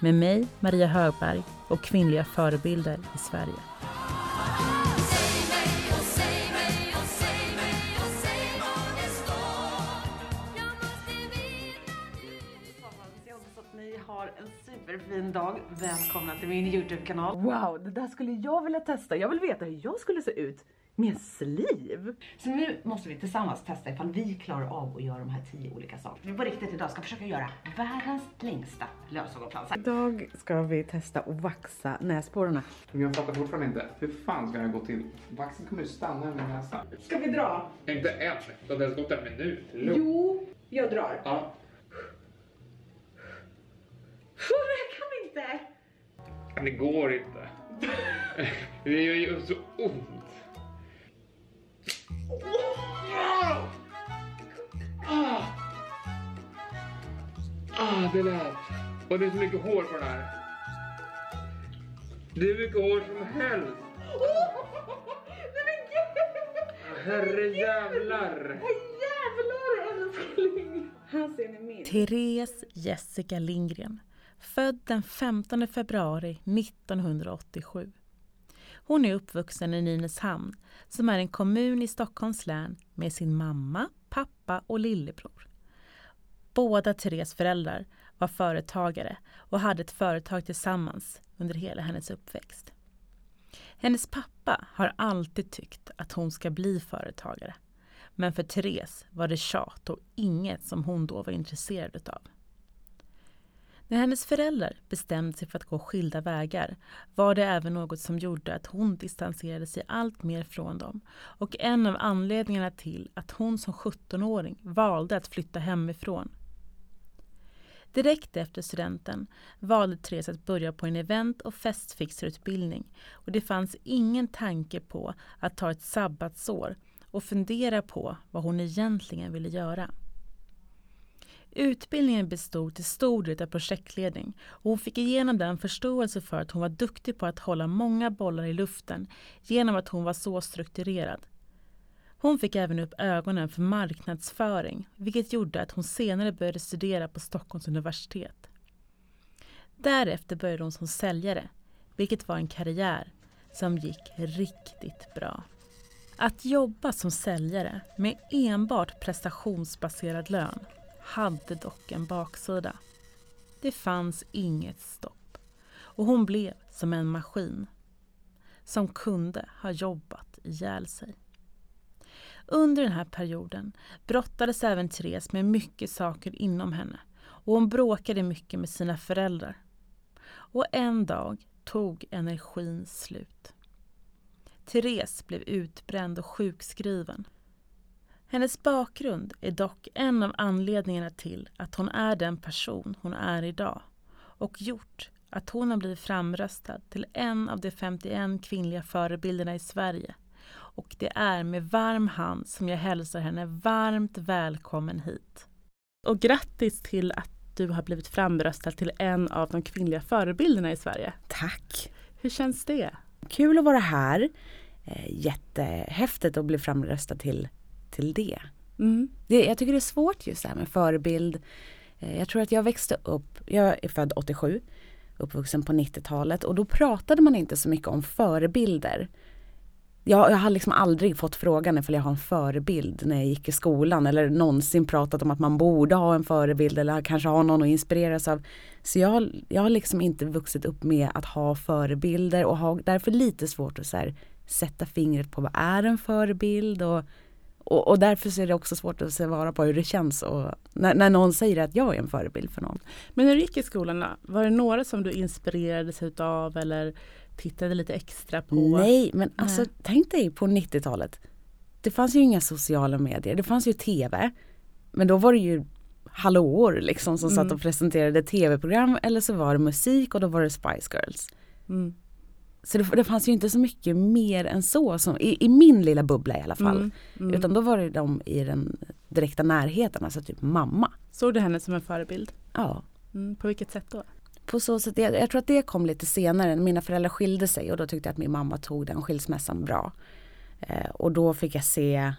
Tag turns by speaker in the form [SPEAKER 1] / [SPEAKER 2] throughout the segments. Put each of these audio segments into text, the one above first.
[SPEAKER 1] med mig, Maria Högberg och kvinnliga förebilder i Sverige.
[SPEAKER 2] Ni har en superfin dag. Välkomna till min Youtube-kanal.
[SPEAKER 3] Wow, det där skulle jag vilja testa. Jag vill veta hur jag skulle se ut med sliv.
[SPEAKER 2] Så nu måste vi tillsammans testa ifall vi klarar av att göra de här tio olika sakerna. Vi på riktigt idag ska försöka göra världens längsta lösögonfransar.
[SPEAKER 3] Idag ska vi testa att vaxa näsborrarna.
[SPEAKER 4] Men jag fattar fortfarande inte. Hur fan ska det gå till? Vaxen kommer ju stanna i min näsa.
[SPEAKER 2] Ska vi dra?
[SPEAKER 4] Inte än. Det har ens gått en minut. Lugn.
[SPEAKER 2] Jo, jag drar.
[SPEAKER 4] Ja.
[SPEAKER 2] Det kan vi inte!
[SPEAKER 4] Det går inte. Det gör ju så ont. Ah. Det lät. Och det är så mycket hår på den här. Det är mycket hår som helst.
[SPEAKER 2] Nej men gud!
[SPEAKER 4] Herre jävlar.
[SPEAKER 2] Jävlar älskling! Här ser ni min.
[SPEAKER 1] Therese Jessica Lindgren, född den 15 februari 1987. Hon är uppvuxen i Nynäshamn, som är en kommun i Stockholms län med sin mamma, pappa och lillebror. Båda Theres föräldrar var företagare och hade ett företag tillsammans under hela hennes uppväxt. Hennes pappa har alltid tyckt att hon ska bli företagare. Men för Therese var det tjat och inget som hon då var intresserad utav. När hennes föräldrar bestämde sig för att gå skilda vägar var det även något som gjorde att hon distanserade sig allt mer från dem och en av anledningarna till att hon som 17-åring valde att flytta hemifrån. Direkt efter studenten valde Therese att börja på en event och festfixarutbildning och det fanns ingen tanke på att ta ett sabbatsår och fundera på vad hon egentligen ville göra. Utbildningen bestod till stor del av projektledning och hon fick igenom den förståelse för att hon var duktig på att hålla många bollar i luften genom att hon var så strukturerad. Hon fick även upp ögonen för marknadsföring vilket gjorde att hon senare började studera på Stockholms universitet. Därefter började hon som säljare, vilket var en karriär som gick riktigt bra. Att jobba som säljare med enbart prestationsbaserad lön hade dock en baksida. Det fanns inget stopp och hon blev som en maskin som kunde ha jobbat ihjäl sig. Under den här perioden brottades även Therese med mycket saker inom henne och hon bråkade mycket med sina föräldrar. Och en dag tog energin slut. Therese blev utbränd och sjukskriven hennes bakgrund är dock en av anledningarna till att hon är den person hon är idag och gjort att hon har blivit framröstad till en av de 51 kvinnliga förebilderna i Sverige. Och det är med varm hand som jag hälsar henne varmt välkommen hit. Och grattis till att du har blivit framröstad till en av de kvinnliga förebilderna i Sverige.
[SPEAKER 3] Tack!
[SPEAKER 1] Hur känns det?
[SPEAKER 3] Kul att vara här. Eh, jättehäftigt att bli framröstad till till det.
[SPEAKER 1] Mm.
[SPEAKER 3] det. Jag tycker det är svårt just det här med förebild. Eh, jag tror att jag växte upp, jag är född 87, uppvuxen på 90-talet och då pratade man inte så mycket om förebilder. Jag, jag har liksom aldrig fått frågan ifall jag har en förebild när jag gick i skolan eller någonsin pratat om att man borde ha en förebild eller kanske ha någon att inspireras av. Så jag, jag har liksom inte vuxit upp med att ha förebilder och har därför lite svårt att så här, sätta fingret på vad är en förebild och och, och, därför är det också svårt att svara på hur det känns och när, när någon säger att jag är en förebild för någon.
[SPEAKER 1] Men när du gick i skolan, var det några som du inspirerades utav eller tittade lite extra på?
[SPEAKER 3] Nej, men alltså tänk dig på 90-talet. Det fanns ju inga sociala medier, det fanns ju tv. Men då var det ju hallåor liksom som mm. satt och presenterade tv-program eller så var det musik och då var det Spice Girls. Mm. Så det, det, fanns ju inte så mycket mer än så, som, i, i min lilla bubbla i alla fall. Mm, mm. Utan då var det de i den direkta närheten, alltså typ mamma.
[SPEAKER 1] Såg du henne som en förebild?
[SPEAKER 3] Ja.
[SPEAKER 1] Mm, på vilket sätt då?
[SPEAKER 3] På så sätt, jag, jag, tror att det kom lite senare, mina föräldrar skilde sig och då tyckte jag att min mamma tog den skilsmässan bra. Eh, och då fick jag se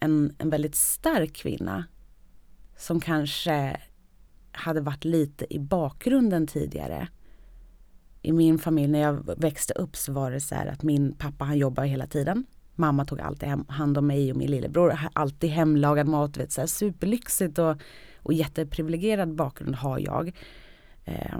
[SPEAKER 3] en, en väldigt stark kvinna som kanske hade varit lite i bakgrunden tidigare i min familj när jag växte upp så var det så här att min pappa han jobbade hela tiden. Mamma tog alltid hand om mig och min lillebror. Alltid hemlagad mat, vet, så här, superlyxigt och, och jätteprivilegierad bakgrund har jag. Eh,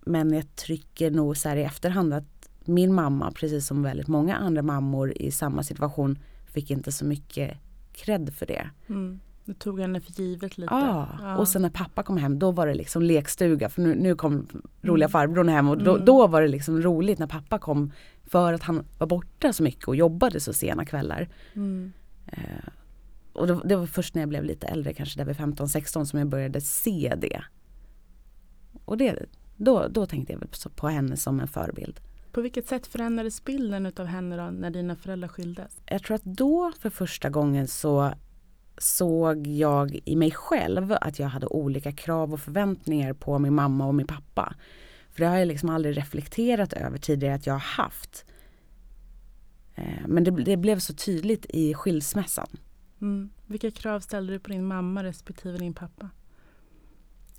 [SPEAKER 3] men jag trycker nog så här i efterhand att min mamma, precis som väldigt många andra mammor i samma situation, fick inte så mycket cred för det.
[SPEAKER 1] Mm. Du tog henne för givet lite.
[SPEAKER 3] Ja, ja, och sen när pappa kom hem då var det liksom lekstuga för nu, nu kom roliga mm. farbrorn hem och då, mm. då, var det liksom roligt när pappa kom för att han var borta så mycket och jobbade så sena kvällar.
[SPEAKER 1] Mm.
[SPEAKER 3] Eh, och det, det, var först när jag blev lite äldre, kanske där vid 15-16 som jag började se det. Och det, då, då tänkte jag på, henne som en förebild.
[SPEAKER 1] På vilket sätt förändrades bilden av henne då när dina föräldrar skildes?
[SPEAKER 3] Jag tror att då för första gången så såg jag i mig själv att jag hade olika krav och förväntningar på min mamma och min pappa. För det har jag liksom aldrig reflekterat över tidigare att jag har haft. Eh, men det, det blev så tydligt i skilsmässan.
[SPEAKER 1] Mm. Vilka krav ställde du på din mamma respektive din pappa?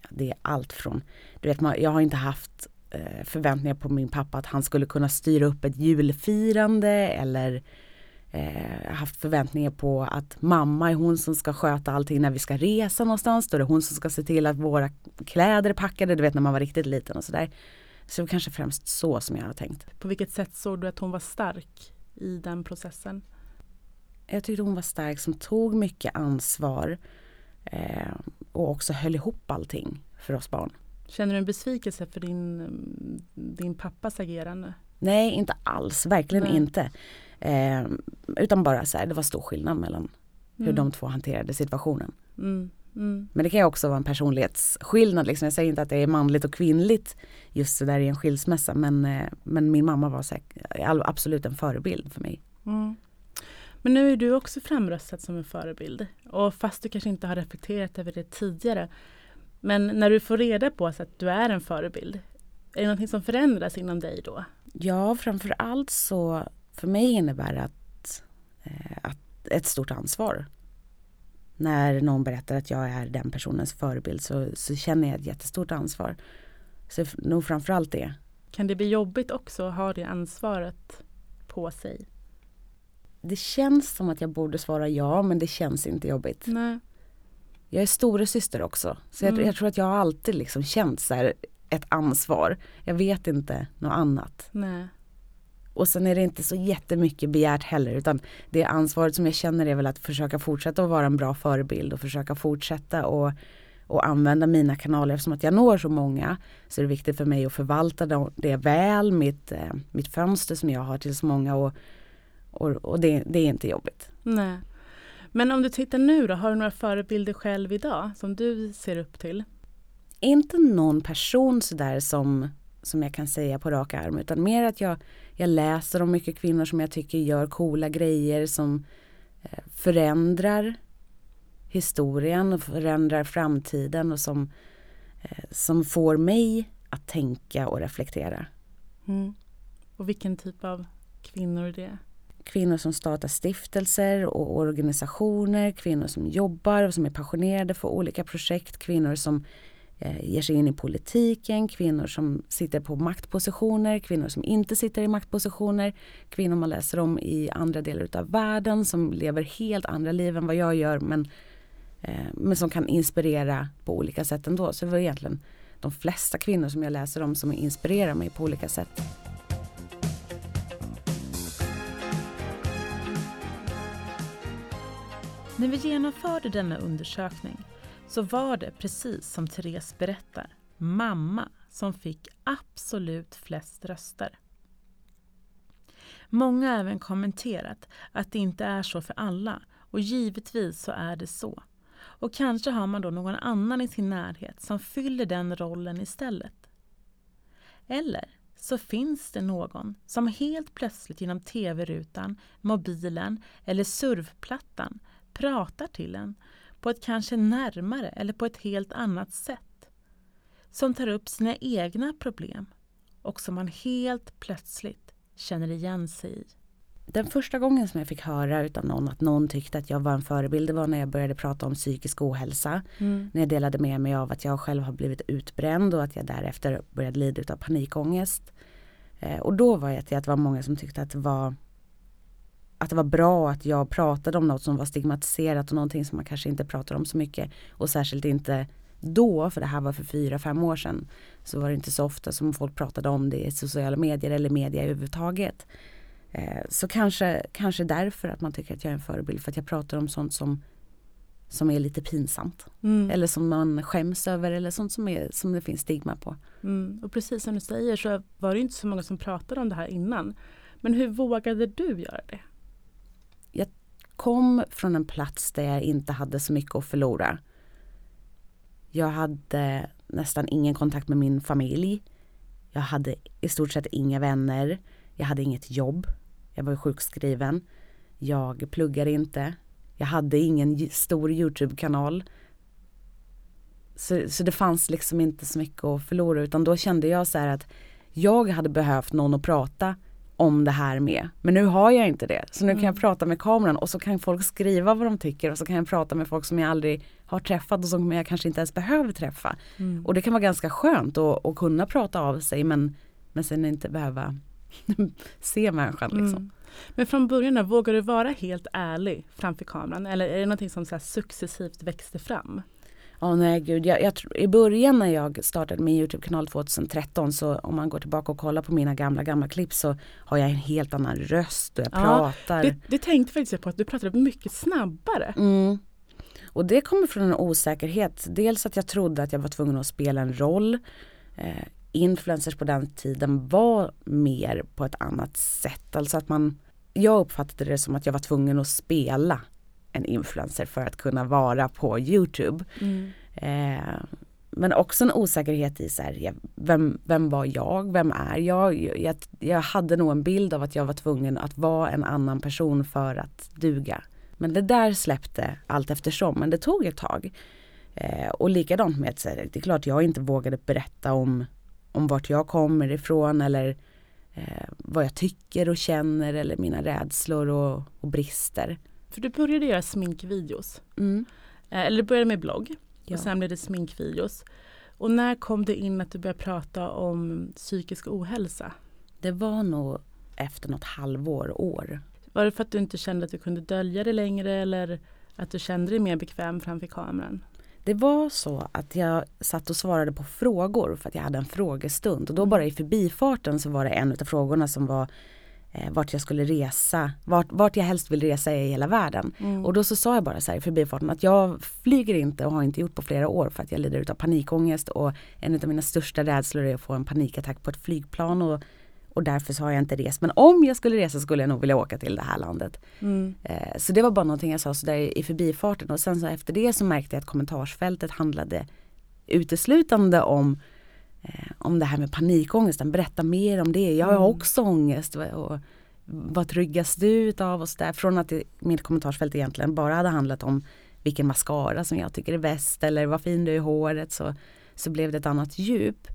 [SPEAKER 3] Det är allt från, du vet jag har inte haft eh, förväntningar på min pappa att han skulle kunna styra upp ett julfirande eller eh, haft förväntningar på att mamma är hon som ska sköta allting när vi ska resa någonstans. Då är det hon som ska se till att våra kläder är packade, du vet när man var riktigt liten och sådär. Så det var kanske främst så som jag har tänkt.
[SPEAKER 1] På vilket sätt såg du att hon var stark i den processen?
[SPEAKER 3] Jag tyckte hon var stark som tog mycket ansvar eh, och också höll ihop allting för oss barn.
[SPEAKER 1] Känner du en besvikelse för din, din pappas agerande?
[SPEAKER 3] Nej, inte alls. Verkligen Nej. inte. Eh, utan bara så här, det var stor skillnad mellan hur mm. de två hanterade situationen.
[SPEAKER 1] Mm. Mm.
[SPEAKER 3] Men det kan ju också vara en personlighetsskillnad. Liksom. Jag säger inte att det är manligt och kvinnligt just så där i en skilsmässa. Men, eh, men min mamma var säkert, absolut en förebild för mig.
[SPEAKER 1] Mm. Men nu är du också framröstad som en förebild. Och fast du kanske inte har reflekterat över det tidigare. Men när du får reda på att du är en förebild. Är det någonting som förändras inom dig då?
[SPEAKER 3] Ja, framför allt så för mig innebär att, eh, att ett stort ansvar. När någon berättar att jag är den personens förebild så, så känner jag ett jättestort ansvar. Så nog framförallt det.
[SPEAKER 1] Kan det bli jobbigt också att ha det ansvaret på sig?
[SPEAKER 3] Det känns som att jag borde svara ja men det känns inte jobbigt.
[SPEAKER 1] Nej.
[SPEAKER 3] Jag är storasyster också så jag, mm. jag, tror att jag alltid liksom känt så här, ett ansvar. Jag vet inte något annat.
[SPEAKER 1] Nej.
[SPEAKER 3] Och sen är det inte så jättemycket begärt heller utan det ansvaret som jag känner är väl att försöka fortsätta att vara en bra förebild och försöka fortsätta och, och använda mina kanaler eftersom att jag når så många så är det viktigt för mig att förvalta det väl, mitt, eh, mitt fönster som jag har till så många och, och, och det, det är inte jobbigt.
[SPEAKER 1] Nej. Men om du tittar nu då, har du några förebilder själv idag som du ser upp till?
[SPEAKER 3] Inte någon person sådär som, som jag kan säga på rak arm utan mer att jag jag läser om mycket kvinnor som jag tycker gör coola grejer som eh, förändrar historien och förändrar framtiden och som, eh, som får mig att tänka och reflektera.
[SPEAKER 1] Mm. Och vilken typ av kvinnor är det?
[SPEAKER 3] Kvinnor som startar stiftelser och organisationer, kvinnor som jobbar och som är passionerade för olika projekt, kvinnor som eh, ger sig in i politiken, kvinnor som sitter på maktpositioner, kvinnor som inte sitter i maktpositioner, kvinnor man läser om i andra delar av världen som lever helt andra liv än vad jag gör men, eh, men som kan inspirera på olika sätt ändå. Så det var egentligen de flesta kvinnor som jag läser om som inspirerar mig på olika sätt.
[SPEAKER 1] När vi genomförde denna undersökning så var det precis som Therese berättar, mamma som fick absolut flest röster. Många har även kommenterat att det inte är så för alla och givetvis så är det så. Och kanske har man då någon annan i sin närhet som fyller den rollen istället. Eller så finns det någon som helt plötsligt genom tv-rutan, mobilen eller surfplattan pratar till en på ett kanske närmare eller på ett helt annat sätt. Som tar upp sina egna problem och som man helt plötsligt känner igen sig i.
[SPEAKER 3] Den första gången som jag fick höra utav någon att någon tyckte att jag var en förebild det var när jag började prata om psykisk ohälsa.
[SPEAKER 1] Mm.
[SPEAKER 3] När jag delade med mig av att jag själv har blivit utbränd och att jag därefter började lida av panikångest. Eh, och då var det att det var många som tyckte att det var att det var bra att jag pratade om något som var stigmatiserat och någonting som man kanske inte pratar om så mycket. Och särskilt inte då, för det här var för fyra, fem år sedan, så var det inte så ofta som folk pratade om det i sociala medier eller media överhuvudtaget. Eh, så kanske, kanske därför att man tycker att jag är en förebild, för att jag pratar om sånt som, som är lite pinsamt.
[SPEAKER 1] Mm.
[SPEAKER 3] Eller som man skäms över eller sånt som, är, som det finns stigma på.
[SPEAKER 1] Mm. Och precis som du säger så var det inte så många som pratade om det här innan. Men hur vågade du göra det?
[SPEAKER 3] Kom från en plats där jag inte hade så mycket att förlora. Jag hade nästan ingen kontakt med min familj. Jag hade i stort sett inga vänner. Jag hade inget jobb. Jag var sjukskriven. Jag pluggade inte. Jag hade ingen stor Youtube-kanal. Så, så det fanns liksom inte så mycket att förlora utan då kände jag så här att jag hade behövt någon att prata om det här med. Men nu har jag inte det. Så nu kan jag prata med kameran och så kan folk skriva vad de tycker och så kan jag prata med folk som jag aldrig har träffat och som jag kanske inte ens behöver träffa.
[SPEAKER 1] Mm.
[SPEAKER 3] Och det kan vara ganska skönt att, att kunna prata av sig men, men sen inte behöva se människan liksom.
[SPEAKER 1] Mm. Men från början, då, vågar du vara helt ärlig framför kameran? Eller är det någonting som så successivt växte fram?
[SPEAKER 3] Ja nej gud, jag, jag, i början när jag startade min Youtube-kanal 2013 så om man går tillbaka och kollar på mina gamla gamla klipp så har jag en helt annan röst och jag
[SPEAKER 1] Ja,
[SPEAKER 3] pratar.
[SPEAKER 1] Det, det tänkte faktiskt på att du pratade mycket snabbare.
[SPEAKER 3] Mm. Och det kommer från en osäkerhet. Dels att jag trodde att jag var tvungen att spela en roll. Eh, influencers på den tiden var mer på ett annat sätt. Alltså att man, jag uppfattade det som att jag var tvungen att spela en influencer för att kunna vara på Youtube. Eh, men också en osäkerhet i så här, vem, vem var jag, vem är jag? jag? Jag hade nog en bild av att jag var tvungen att vara en annan person för att duga. Men det där släppte allt eftersom, men det tog ett tag. Eh, och likadant med att det är klart jag inte vågade berätta om, om vart jag kommer ifrån eller eh, vad jag tycker och känner eller mina rädslor och, och brister.
[SPEAKER 1] För du började göra sminkvideos.
[SPEAKER 3] Mm.
[SPEAKER 1] Eh, Eller du började med blogg
[SPEAKER 3] Ja.
[SPEAKER 1] och sen blev det sminkvideos. Och när kom det in att du började prata om psykisk ohälsa?
[SPEAKER 3] Det var nog efter något halvår, år.
[SPEAKER 1] Var det för att du inte kände att du kunde dölja det längre eller att du kände dig mer bekväm framför kameran?
[SPEAKER 3] Det var så att jag satt och svarade på frågor för att jag hade en frågestund och då bara i förbifarten så var det en av frågorna som var eh, vart jag skulle resa, vart, vart jag helst vill resa i hela världen. Och då så sa jag bara så här i förbifarten att jag flyger inte och har inte gjort på flera år för att jag lider av panikångest och en av mina största rädslor är att få en panikattack på ett flygplan och, och därför så har jag inte rest. Men om jag skulle resa skulle jag nog vilja åka till det här landet.
[SPEAKER 1] Mm.
[SPEAKER 3] Eh, Så det var bara någonting jag sa sådär i förbifarten och sen så efter det så märkte jag att kommentarsfältet handlade uteslutande om eh, om det här med panikångesten. Berätta mer om det. Jag har
[SPEAKER 1] Mm.
[SPEAKER 3] också ångest. Och, vad tryggas du utav och sådär. Från att det, mitt kommentarsfält egentligen bara hade handlat om vilken mascara som jag tycker är bäst eller vad fin du är i håret så, så blev det ett annat djup.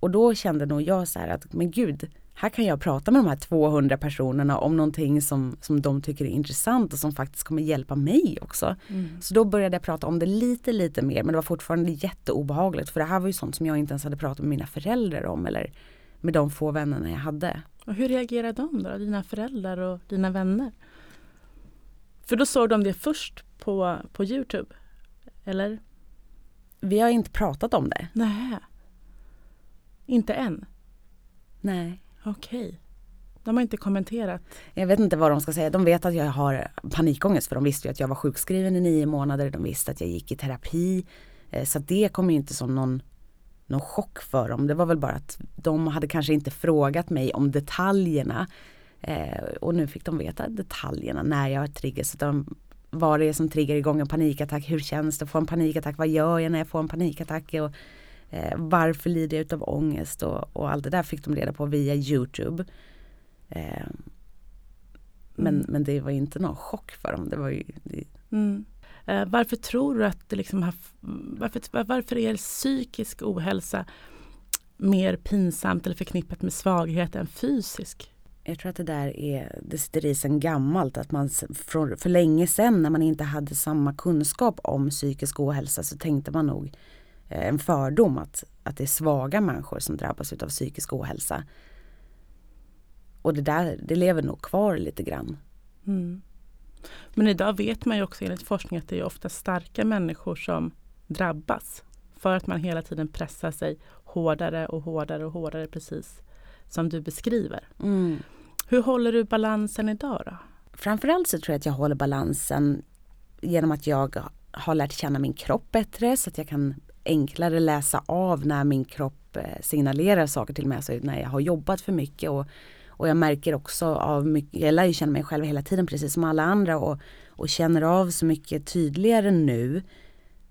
[SPEAKER 3] Och då kände nog jag så här att men gud, här kan jag prata med de här 200 personerna om någonting som, som de tycker är intressant och som faktiskt kommer hjälpa mig också.
[SPEAKER 1] Mm.
[SPEAKER 3] Så då började jag prata om det lite, lite mer men det var fortfarande jätteobehagligt för det här var ju sånt som jag inte ens hade pratat med mina föräldrar om eller med de få vännerna jag hade.
[SPEAKER 1] Och hur reagerade de då? Dina föräldrar och dina vänner? För då såg de det först på, på Youtube? Eller?
[SPEAKER 3] Vi har inte pratat om det.
[SPEAKER 1] Nej. Inte än?
[SPEAKER 3] Nej.
[SPEAKER 1] Okej. De har inte kommenterat?
[SPEAKER 3] Jag vet inte vad de ska säga. De vet att jag har panikångest för de visste ju att jag var sjukskriven i nio månader. De visste att jag gick i terapi. Eh, så det kom ju inte som någon, någon chock för dem. Det var väl bara att de hade kanske inte frågat mig om detaljerna. Eh, och nu fick de veta detaljerna när jag triggas. de, vad det är som triggar igång en panikattack. Hur känns det att få en panikattack? Vad gör jag när jag får en panikattack? Och, Eh, varför lider jag utav ångest och, och allt det där fick de reda på via Youtube. Eh, men,
[SPEAKER 1] Mm.
[SPEAKER 3] men det var inte någon chock för dem. Det var ju, det,
[SPEAKER 1] Mm. Eh, varför tror du att det liksom har, varför, varför är psykisk ohälsa mer pinsamt eller förknippat med svaghet än fysisk?
[SPEAKER 3] jag tror att det där är, det sitter i sen gammalt. Att man för, för länge sedan när man inte hade samma kunskap om psykisk ohälsa så tänkte man nog en fördom att, att det är svaga människor som drabbas av psykisk ohälsa. Och det där, det lever nog kvar lite grann.
[SPEAKER 1] Mm. Men idag vet man ju också enligt forskning att det är ofta starka människor som drabbas. För att man hela tiden pressar sig hårdare och hårdare och hårdare precis som du beskriver.
[SPEAKER 3] Mm.
[SPEAKER 1] Hur håller du balansen idag då?
[SPEAKER 3] Framförallt så tror jag att jag håller balansen genom att jag har lärt känna min kropp bättre så att jag kan enklare läsa av när min kropp eh, signalerar saker till mig, alltså när jag har jobbat för mycket och, och jag märker också av mycket, jag lär ju känna mig själv hela tiden precis som alla andra och, och känner av så mycket tydligare nu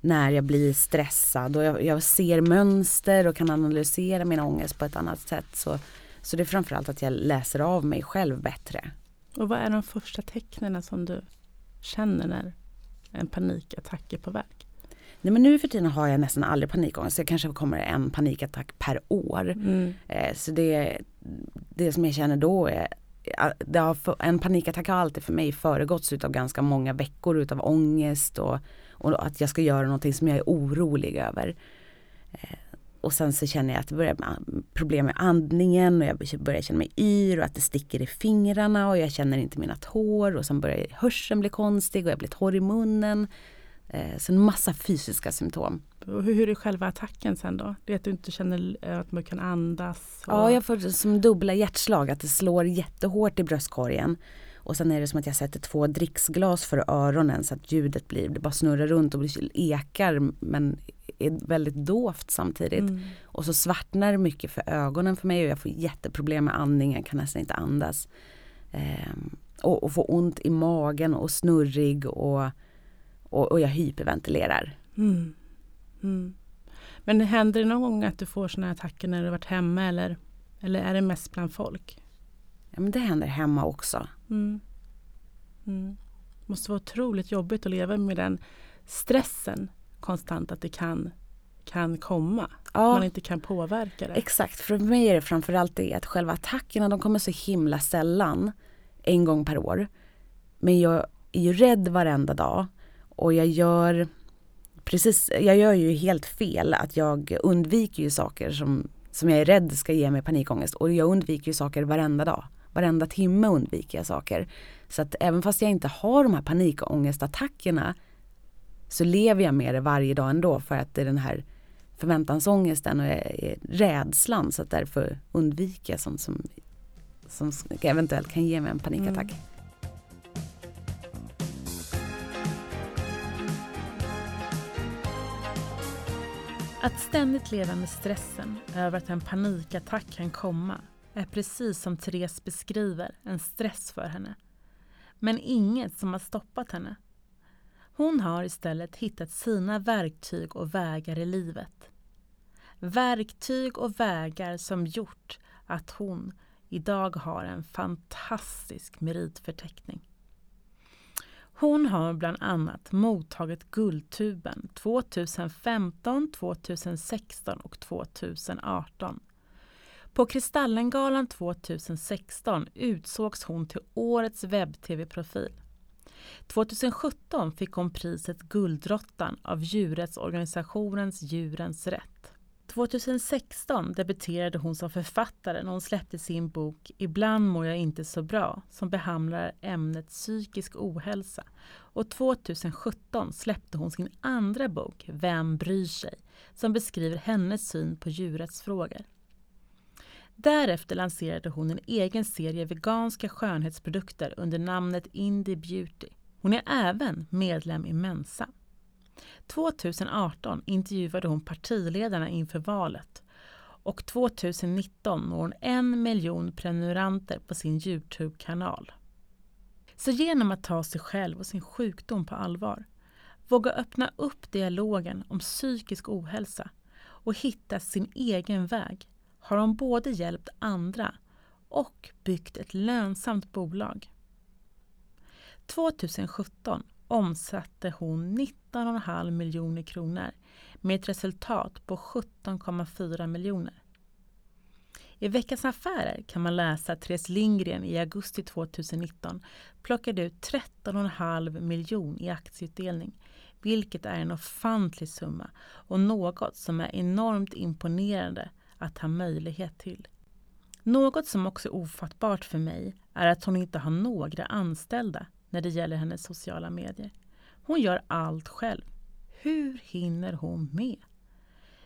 [SPEAKER 3] när jag blir stressad och jag, jag ser mönster och kan analysera min ångest på ett annat sätt. Så, så det är framförallt att jag läser av mig själv bättre.
[SPEAKER 1] Och vad är de första tecknen som du känner när en panikattack är på väg?
[SPEAKER 3] Nej men nu för tiden har jag nästan aldrig panikångest. Det kanske kommer en panikattack per år.
[SPEAKER 1] Mm.
[SPEAKER 3] Eh, så det, det som jag känner då är för- en panikattack har alltid för mig föregåtts av ganska många veckor utav ångest och, och att jag ska göra någonting som jag är orolig över. Eh, och sen så känner jag att det börjar med problem med andningen och jag börjar känna mig yr och att det sticker i fingrarna och jag känner inte mina tår och sen börjar hörseln bli konstig och jag blir torr i munnen. Eh, så en massa fysiska symptom.
[SPEAKER 1] Och hur, är själva attacken sen då? Det är att du inte känner eh, att man kan andas? Och...
[SPEAKER 3] Ja, jag får som dubbla hjärtslag, att det slår jättehårt i bröstkorgen. Och sen är det som att jag sätter två dricksglas för öronen så att ljudet blir, det bara snurrar runt och ekar men är väldigt dovt samtidigt.
[SPEAKER 1] Mm.
[SPEAKER 3] Och så svartnar det mycket för ögonen för mig och jag får jätteproblem med andningen, kan nästan inte andas. Ehm, och, och får ont i magen och snurrig och, och, och jag hyperventilerar.
[SPEAKER 1] Mm. Mm. Men händer det någon gång att du får såna här attacker när du varit hemma eller, eller är det mest bland folk?
[SPEAKER 3] Ja, men det händer hemma också.
[SPEAKER 1] Mm. Mm. måste vara otroligt jobbigt att leva med den stressen konstant att det kan, kan komma.
[SPEAKER 3] Ja.
[SPEAKER 1] Man inte kan påverka det.
[SPEAKER 3] Exakt, för mig är det framförallt det att själva attackerna de kommer så himla sällan, en gång per år. Men jag är ju rädd varenda dag och jag gör precis, jag gör ju helt fel att jag undviker ju saker som, som jag är rädd ska ge mig panikångest och jag undviker ju saker varenda dag. Varenda timme undviker jag saker. Så att även fast jag inte har de här panikångestattackerna så lever jag med det varje dag ändå för att det är den här förväntansångesten och eh, rädslan så att därför undviker jag sånt som, som eventuellt kan ge mig en panikattack.
[SPEAKER 1] Mm. Att ständigt leva med stressen över att en panikattack kan komma är precis som Therese beskriver en stress för henne. Men inget som har stoppat henne. Hon har istället hittat sina verktyg och vägar i livet. Verktyg och vägar som gjort att hon idag har en fantastisk meritförteckning. Hon har bland annat mottagit Guldtuben 2015, 2016 och 2018. På Kristallengalan 2016 utsågs hon till årets webb-tv-profil. 2017 fick hon priset Guldråttan av djurrättsorganisationens Djurens Rätt. 2016 debuterade hon som författare när hon släppte sin bok Ibland mår jag inte så bra som behandlar ämnet psykisk ohälsa. Och 2017 släppte hon sin andra bok Vem bryr sig? som beskriver hennes syn på djurrättsfrågor. Därefter lanserade hon en egen serie veganska skönhetsprodukter under namnet Indie Beauty. Hon är även medlem i Mensa. 2018 intervjuade hon partiledarna inför valet och 2019 når hon en miljon prenumeranter på sin Youtube-kanal. Så genom att ta sig själv och sin sjukdom på allvar, våga öppna upp dialogen om psykisk ohälsa och hitta sin egen väg har hon både hjälpt andra och byggt ett lönsamt bolag. 2017 omsatte hon 19,5 miljoner kronor med ett resultat på 17,4 miljoner. I Veckans Affärer kan man läsa att Therese Lindgren i augusti 2019 plockade ut 13,5 miljon i aktieutdelning, vilket är en ofantlig summa och något som är enormt imponerande att ha möjlighet till. Något som också är ofattbart för mig är att hon inte har några anställda när det gäller hennes sociala medier. Hon gör allt själv. Hur hinner hon med?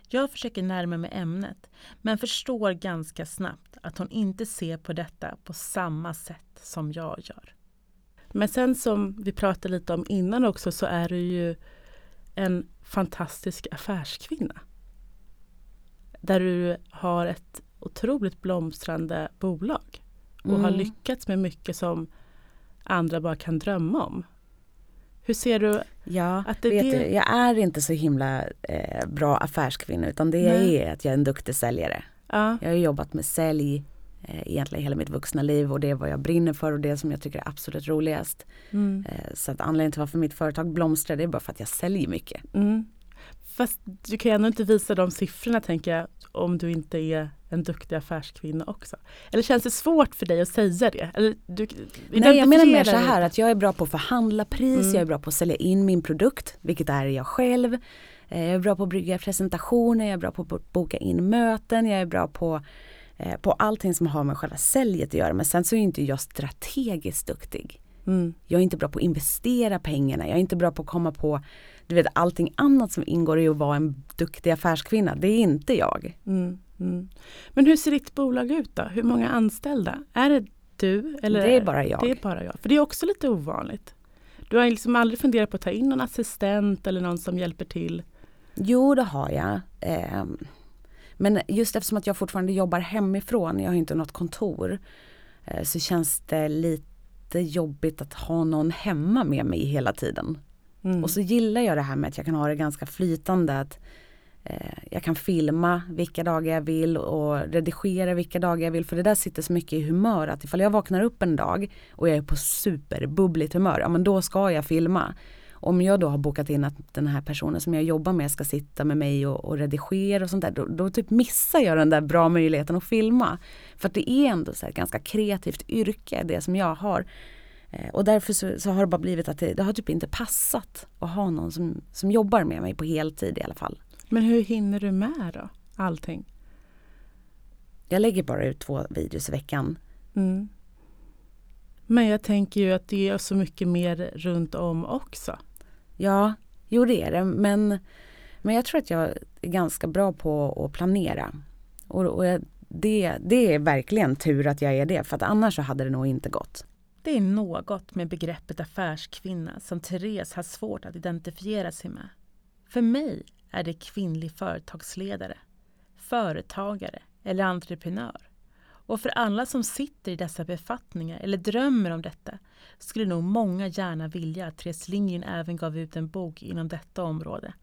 [SPEAKER 1] Jag försöker närma mig ämnet men förstår ganska snabbt att hon inte ser på detta på samma sätt som jag gör.
[SPEAKER 5] Men sen som vi pratade lite om innan också så är du ju en fantastisk affärskvinna. Där du har ett otroligt blomstrande bolag och mm. har lyckats med mycket som andra bara kan drömma om. Hur ser du
[SPEAKER 3] Ja, att det, vet det... Du, jag är inte så himla eh, bra affärskvinna utan det Nej. är att jag är en duktig säljare. Ja. Jag har jobbat med sälj eh, egentligen hela mitt vuxna liv och det är vad jag brinner för och det som jag tycker är absolut roligast. Mm. Eh, så att anledningen till varför mitt företag blomstrar det är bara för att jag säljer mycket. Mm.
[SPEAKER 5] Fast du kan ju ändå inte visa de siffrorna tänker jag om du inte är en duktig affärskvinna också? Eller känns det svårt för dig att säga det? Eller du,
[SPEAKER 3] Nej jag menar mer så här att jag är bra på att förhandla pris, mm. jag är bra på att sälja in min produkt, vilket är jag själv. Eh, jag är bra på att brygga presentationer, jag är bra på att boka in möten, jag är bra på eh, på allting som har med själva säljet att göra. Men sen så är inte jag strategiskt duktig. Mm. Jag är inte bra på att investera pengarna, jag är inte bra på att komma på du vet allting annat som ingår i att vara en duktig affärskvinna. Det är inte jag. Mm.
[SPEAKER 5] Mm. Men hur ser ditt bolag ut då? Hur många anställda? Är det du? Eller
[SPEAKER 3] det är bara jag.
[SPEAKER 5] Det är bara jag. För det är också lite ovanligt. Du har liksom aldrig funderat på att ta in någon assistent eller någon som hjälper till?
[SPEAKER 3] Jo, det har jag. Eh, men just eftersom att jag fortfarande jobbar hemifrån, jag har inte något kontor, eh, så känns det lite jobbigt att ha någon hemma med mig hela tiden. Mm. Och så gillar jag det här med att jag kan ha det ganska flytande. Att Eh, jag kan filma vilka dagar jag vill och redigera vilka dagar jag vill för det där sitter så mycket i humör att ifall jag vaknar upp en dag och jag är på superbubbligt humör, ja men då ska jag filma. Om jag då har bokat in att den här personen som jag jobbar med ska sitta med mig och, och redigera och sånt där, då, då, typ missar jag den där bra möjligheten att filma. För att det är ändå så ett ganska kreativt yrke, det som jag har. Eh, och därför så, så, har det bara blivit att det, det, har typ inte passat att ha någon som, som jobbar med mig på heltid i alla fall.
[SPEAKER 5] Men hur hinner du med då, allting?
[SPEAKER 3] Jag lägger bara ut två videos i veckan. Mm.
[SPEAKER 5] Men jag tänker ju att det är så mycket mer runt om också.
[SPEAKER 3] Ja, jo det är det. Men, men jag tror att jag är ganska bra på att planera. Och, och jag, det, det är verkligen tur att jag är det, för att annars så hade det nog inte gått.
[SPEAKER 1] Det är något med begreppet affärskvinna som Therese har svårt att identifiera sig med. För mig är det kvinnlig företagsledare, företagare eller entreprenör. Och för alla som sitter i dessa befattningar eller drömmer om detta skulle nog många gärna vilja att Therese Lindgren även gav ut en bok inom detta område.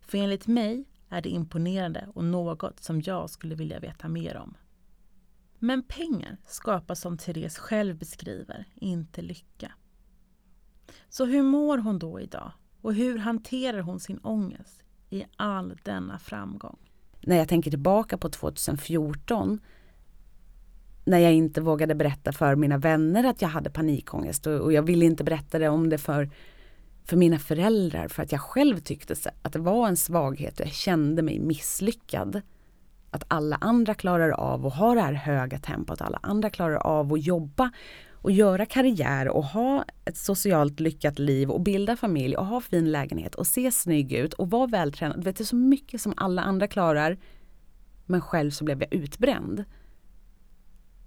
[SPEAKER 1] För enligt mig är det imponerande och något som jag skulle vilja veta mer om. Men pengar skapar som Therese själv beskriver inte lycka. Så hur mår hon då idag? Och hur hanterar hon sin ångest? i all denna framgång?
[SPEAKER 3] När jag tänker tillbaka på 2014 när jag inte vågade berätta för mina vänner att jag hade panikångest och, och jag ville inte berätta det om det för, för mina föräldrar för att jag själv tyckte att det var en svaghet och jag kände mig misslyckad. Att alla andra klarar av att ha det här höga tempot, alla andra klarar av att jobba och göra karriär och ha ett socialt lyckat liv och bilda familj och ha fin lägenhet och se snygg ut och vara vältränad. Vet, det är så mycket som alla andra klarar. Men själv så blev jag utbränd.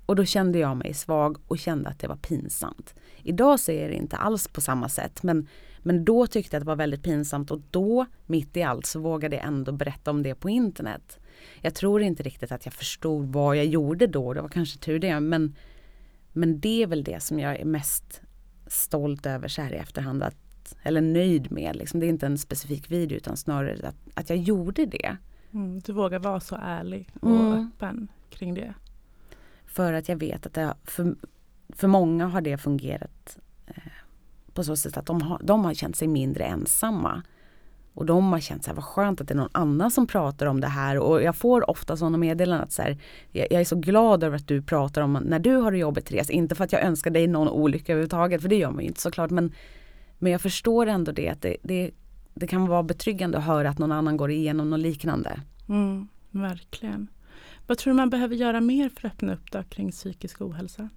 [SPEAKER 3] Och då kände jag mig svag och kände att det var pinsamt. Idag ser jag det inte alls på samma sätt men, men då tyckte jag att det var väldigt pinsamt och då, mitt i allt, så vågade jag ändå berätta om det på internet. Jag tror inte riktigt att jag förstod vad jag gjorde då, det var kanske tur det, men men det är väl det som jag är mest stolt över så här i efterhand. Att, eller nöjd med. Liksom. Det är inte en specifik video utan snarare att, att jag gjorde det.
[SPEAKER 5] Mm, du vågar vara så ärlig och
[SPEAKER 3] Mm.
[SPEAKER 5] öppen kring det.
[SPEAKER 3] För att jag vet att det, för, för många har det fungerat eh, på så sätt att de har, de har känt sig mindre ensamma. Och de har känt så här, vad skönt att det är någon annan som pratar om det här. Och jag får ofta sådana meddelanden att så här, jag, jag är så glad över att du pratar om när du har det jobbigt Therese. Inte för att jag önskar dig någon olycka överhuvudtaget, för det gör man ju inte såklart. Men, men jag förstår ändå det, att det, det, det kan vara betryggande att höra att någon annan går igenom något liknande.
[SPEAKER 5] Mm, verkligen. Vad tror du man behöver göra mer för att öppna upp då kring psykisk ohälsa?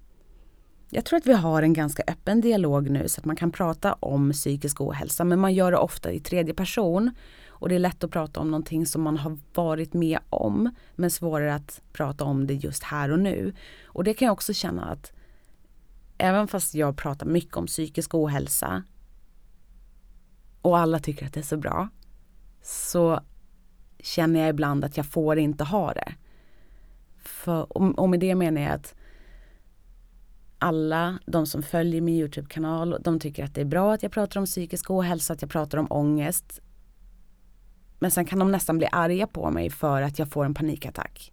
[SPEAKER 3] Jag tror att vi har en ganska öppen dialog nu så att man kan prata om psykisk ohälsa men man gör det ofta i tredje person. Och det är lätt att prata om någonting som man har varit med om men svårare att prata om det just här och nu. Och det kan jag också känna att även fast jag pratar mycket om psykisk ohälsa och alla tycker att det är så bra så känner jag ibland att jag får inte ha det. För, och, och med det menar jag att alla de som följer min Youtube-kanal, de tycker att det är bra att jag pratar om psykisk ohälsa, att jag pratar om ångest. Men sen kan de nästan bli arga på mig för att jag får en panikattack.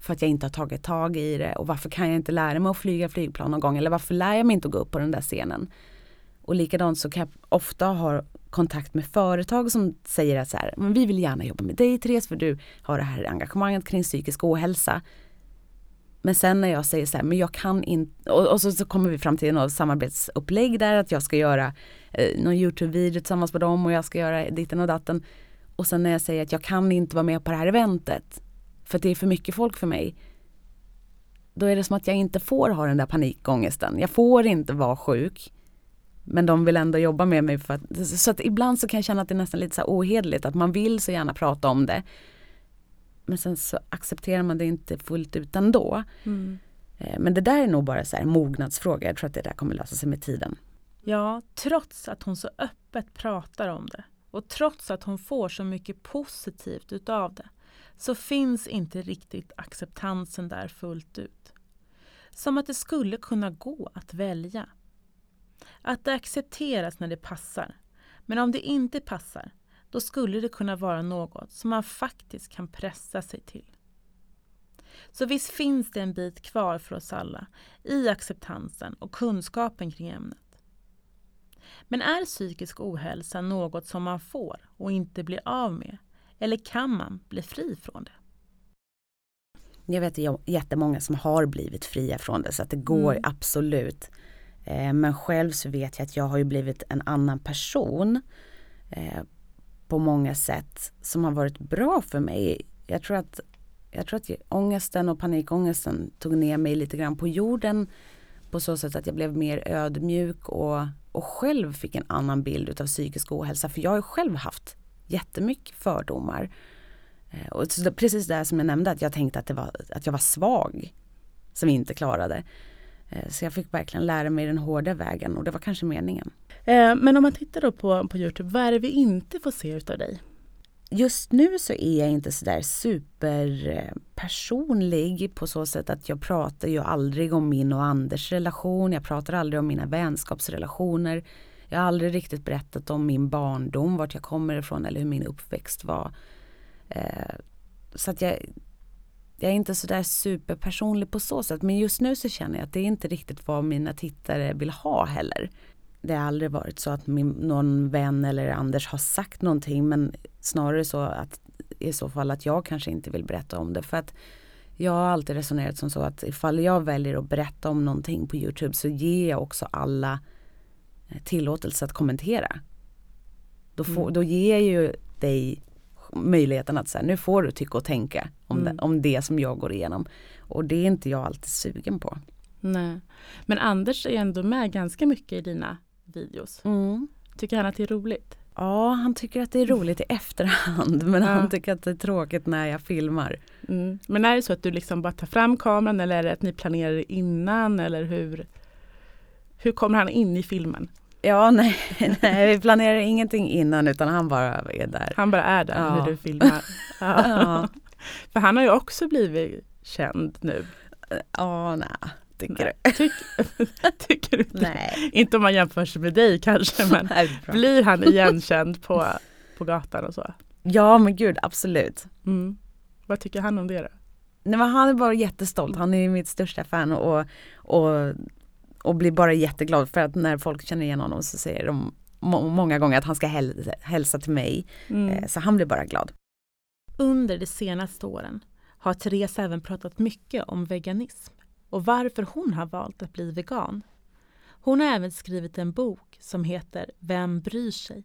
[SPEAKER 3] För att jag inte har tagit tag i det och varför kan jag inte lära mig att flyga flygplan någon gång eller varför lär jag mig inte att gå upp på den där scenen. Och likadant så kan jag ofta ha kontakt med företag som säger att så här, men vi vill gärna jobba med dig Therese för du har det här engagemanget kring psykisk ohälsa. Men sen när jag säger så här, men jag kan inte, och, och så, så kommer vi fram till något samarbetsupplägg där att jag ska göra eh, någon Youtube-video tillsammans med dem och jag ska göra ditten och datten. Och sen när jag säger att jag kan inte vara med på det här eventet för att det är för mycket folk för mig. Då är det som att jag inte får ha den där panikångesten. Jag får inte vara sjuk. Men de vill ändå jobba med mig för att, så att ibland så kan jag känna att det är nästan lite så här ohederligt att man vill så gärna prata om det. Men sen så accepterar man det inte fullt ut ändå. Eh, Men det där är nog bara så här mognadsfråga. Jag tror att det där kommer lösa sig med tiden.
[SPEAKER 1] Ja, trots att hon så öppet pratar om det och trots att hon får så mycket positivt utav det så finns inte riktigt acceptansen där fullt ut. Som att det skulle kunna gå att välja. Att det accepteras när det passar. Men om det inte passar, då skulle det kunna vara något som man faktiskt kan pressa sig till. Så visst finns det en bit kvar för oss alla i acceptansen och kunskapen kring ämnet. Men är psykisk ohälsa något som man får och inte blir av med? Eller kan man bli fri från det?
[SPEAKER 3] Jag vet jättemånga som har blivit fria från det så att det går
[SPEAKER 1] Mm.
[SPEAKER 3] absolut. Eh, Men själv så vet jag att jag har ju blivit en annan person eh, på många sätt som har varit bra för mig. Jag tror att, jag tror att ångesten och panikångesten tog ner mig lite grann på jorden på så sätt att jag blev mer ödmjuk och, och själv fick en annan bild utav psykisk ohälsa. För jag har ju själv haft jättemycket fördomar. Eh, och precis det som jag nämnde, att jag tänkte att, det var, att jag var svag som inte klarade. Eh, så jag fick verkligen lära mig den hårda vägen och det var kanske meningen.
[SPEAKER 5] Eh, men om man tittar då på, på Youtube, vad är det vi inte får se utav dig?
[SPEAKER 3] Just nu så är jag inte sådär superpersonlig på så sätt att jag pratar ju aldrig om min och Anders relation. Jag pratar aldrig om mina vänskapsrelationer. Jag har aldrig riktigt berättat om min barndom, vart jag kommer ifrån eller hur min uppväxt var. Eh, Så att jag, jag är inte sådär superpersonlig på så sätt. Men just nu så känner jag att det är inte riktigt vad mina tittare vill ha heller. Det har aldrig varit så att min, någon vän eller Anders har sagt någonting men snarare så att i så fall att jag kanske inte vill berätta om det. För att jag har alltid resonerat som så att ifall jag väljer att berätta om någonting på Youtube så ger jag också alla eh, tillåtelse att kommentera. Då, får, då ger jag ju dig möjligheten att säga nu får du tycka och tänka om, det, om det som jag går igenom. Och det är inte jag alltid sugen på.
[SPEAKER 5] Nej. Men Anders är ändå med ganska mycket i dina videos. Tycker han att det är roligt?
[SPEAKER 3] Ja, han tycker att det är roligt i efterhand men
[SPEAKER 5] Ja.
[SPEAKER 3] han tycker att det är tråkigt när jag filmar.
[SPEAKER 5] Mm. Men är det så att du liksom bara tar fram kameran eller är det att ni planerar innan eller hur? Hur kommer han in i filmen?
[SPEAKER 3] Ja, nej, nej, vi planerar ingenting innan utan han bara är där.
[SPEAKER 5] Han bara är där
[SPEAKER 3] Ja.
[SPEAKER 5] när du filmar. Ja, För han har ju också blivit känd nu.
[SPEAKER 3] ja nej, tycker
[SPEAKER 5] Nej.
[SPEAKER 3] du?
[SPEAKER 5] Tyck, tycker du det?
[SPEAKER 3] Nej.
[SPEAKER 5] Inte om man jämför sig med dig kanske men blir han igenkänd på, på gatan och så?
[SPEAKER 3] Ja men gud absolut.
[SPEAKER 5] Mm. Vad tycker han om det då?
[SPEAKER 3] Nej, men han är bara jättestolt, han är mitt största fan och, och, och blir bara jätteglad för att när folk känner igen honom så säger de må många gånger att han ska häl hälsa till mig.
[SPEAKER 5] Mm.
[SPEAKER 3] Eh, så han blir bara glad.
[SPEAKER 1] Under de senaste åren har Therese även pratat mycket om veganism och varför hon har valt att bli vegan. Hon har även skrivit en bok som heter Vem bryr sig?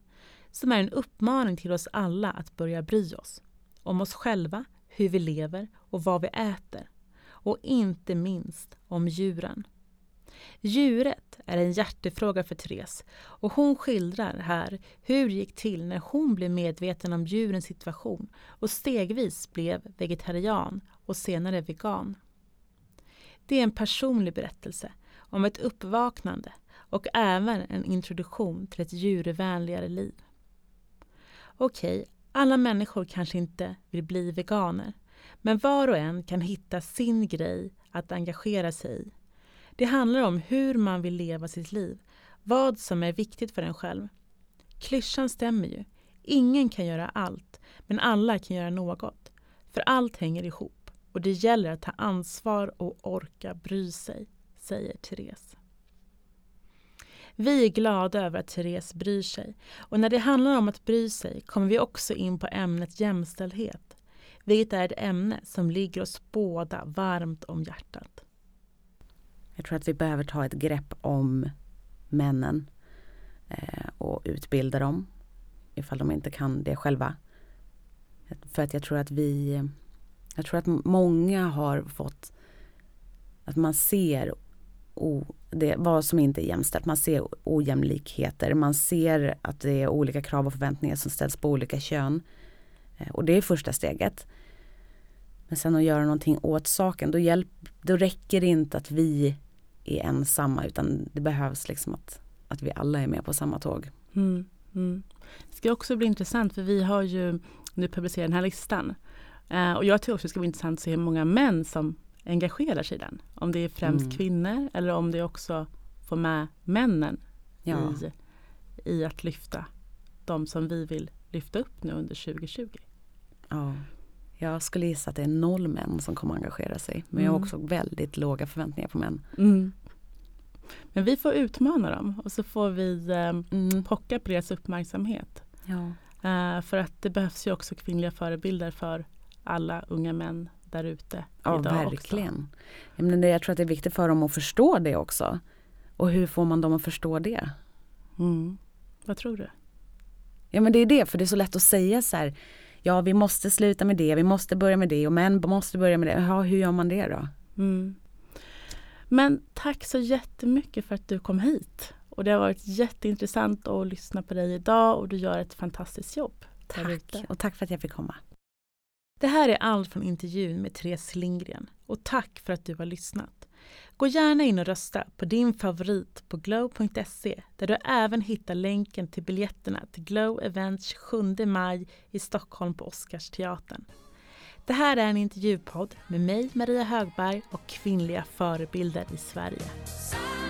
[SPEAKER 1] som är en uppmaning till oss alla att börja bry oss. Om oss själva, hur vi lever och vad vi äter. Och inte minst om djuren. Djuret är en hjärtefråga för Therese och hon skildrar här hur det gick till när hon blev medveten om djurens situation och stegvis blev vegetarian och senare vegan. Det är en personlig berättelse om ett uppvaknande och även en introduktion till ett djurvänligare liv. Okej, alla människor kanske inte vill bli veganer, men var och en kan hitta sin grej att engagera sig i. Det handlar om hur man vill leva sitt liv, vad som är viktigt för en själv. Klyschan stämmer ju. Ingen kan göra allt, men alla kan göra något. För allt hänger ihop och det gäller att ta ansvar och orka bry sig, säger Therese. Vi är glada över att Therese bryr sig och när det handlar om att bry sig kommer vi också in på ämnet jämställdhet, vilket är ett ämne som ligger oss båda varmt om hjärtat.
[SPEAKER 3] Jag tror att vi behöver ta ett grepp om männen eh, och utbilda dem ifall de inte kan det själva. För att jag tror att vi, jag tror att många har fått, att man ser o, det, vad som inte är jämställt. Man ser ojämlikheter, man ser att det är olika krav och förväntningar som ställs på olika kön. Eh, och det är första steget. Men sen att göra någonting åt saken, då, hjälp, då räcker det inte att vi är ensamma utan det behövs liksom att, att vi alla är med på samma tåg.
[SPEAKER 5] Mm, mm. Det ska också bli intressant för vi har ju nu publicerat den här listan. Eh, och jag tror också det ska bli intressant att se hur många män som engagerar sig i den. Om det är främst
[SPEAKER 3] Mm.
[SPEAKER 5] kvinnor eller om det också får med männen
[SPEAKER 3] Ja.
[SPEAKER 5] i, i att lyfta de som vi vill lyfta upp nu under 2020.
[SPEAKER 3] Ja. Jag skulle gissa att det är noll män som kommer engagera sig. Men jag har
[SPEAKER 5] Mm.
[SPEAKER 3] också väldigt låga förväntningar på män.
[SPEAKER 5] Men vi får utmana dem och så får vi eh,
[SPEAKER 3] Mm.
[SPEAKER 5] pocka på deras uppmärksamhet.
[SPEAKER 3] Ja.
[SPEAKER 5] Eh, för att det behövs ju också kvinnliga förebilder för alla unga män där ute
[SPEAKER 3] Ja,
[SPEAKER 5] idag också.
[SPEAKER 3] verkligen. Menar, det- jag tror att det är viktigt för dem att förstå det också. Och hur får man dem att förstå det?
[SPEAKER 5] Mm. Vad tror du?
[SPEAKER 3] Ja men det är det, för det är så lätt att säga så här. Ja vi måste sluta med det, vi måste börja med det och män måste börja med det. Ja, hur gör man det då?
[SPEAKER 5] Mm. Men tack så jättemycket för att du kom hit. Och det har varit jätteintressant att lyssna på dig idag och du gör ett fantastiskt jobb.
[SPEAKER 3] Tack och tack för att jag fick komma.
[SPEAKER 1] Det här är allt från intervjun med Therese Lindgren och tack för att du har lyssnat. Gå gärna in och rösta på din favorit på glow.se där du även hittar länken till biljetterna till Glow Events 27 maj i Stockholm på Oscarsteatern. Det här är en intervjupodd med mig, Maria Högberg och kvinnliga förebilder i Sverige.
[SPEAKER 6] Sorry.